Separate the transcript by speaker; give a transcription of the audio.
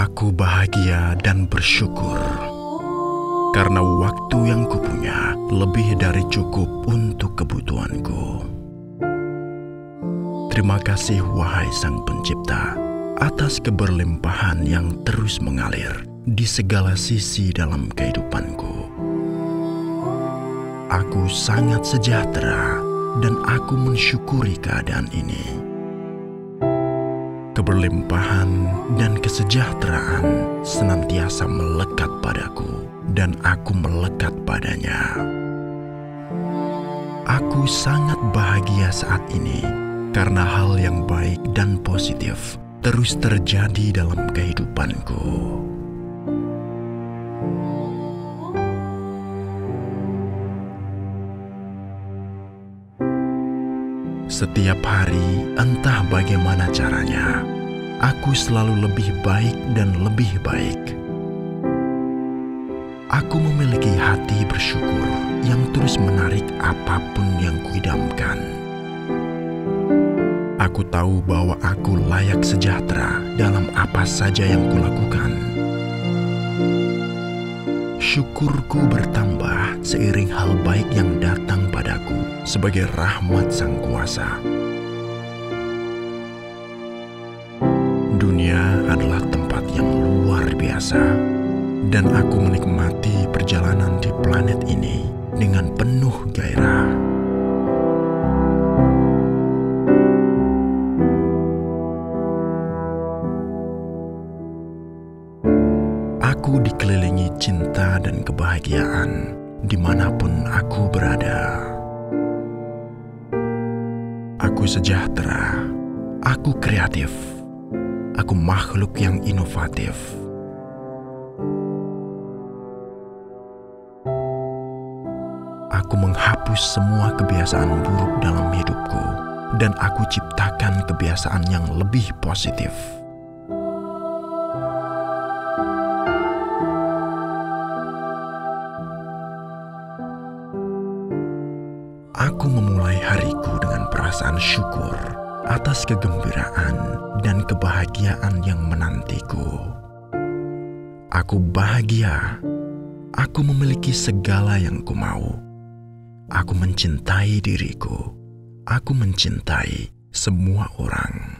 Speaker 1: Aku bahagia dan bersyukur karena waktu yang kupunya lebih dari cukup untuk kebutuhanku. Terima kasih, wahai Sang Pencipta, atas keberlimpahan yang terus mengalir di segala sisi dalam kehidupanku. Aku sangat sejahtera dan aku mensyukuri keadaan ini keberlimpahan dan kesejahteraan senantiasa melekat padaku dan aku melekat padanya. Aku sangat bahagia saat ini karena hal yang baik dan positif terus terjadi dalam kehidupanku. Setiap hari, entah bagaimana caranya, aku selalu lebih baik dan lebih baik. Aku memiliki hati bersyukur yang terus menarik apa pun yang kuidamkan. Aku tahu bahwa aku layak sejahtera dalam apa saja yang kulakukan. Syukurku bertambah seiring hal baik yang datang padaku sebagai rahmat Sang Kuasa. Dunia adalah tempat yang luar biasa, dan aku menikmati perjalanan di planet ini dengan penuh gairah. Aku dikelilingi cinta dan kebahagiaan di mana pun aku berada. Aku sejahtera, aku kreatif, aku makhluk yang inovatif. Aku menghapus semua kebiasaan buruk dalam hidupku, dan aku ciptakan kebiasaan yang lebih positif. Aku memulai hariku dengan perasaan syukur atas kegembiraan dan kebahagiaan yang menantiku. Aku bahagia. Aku memiliki segala yang kumau. Aku mencintai diriku. Aku mencintai semua orang.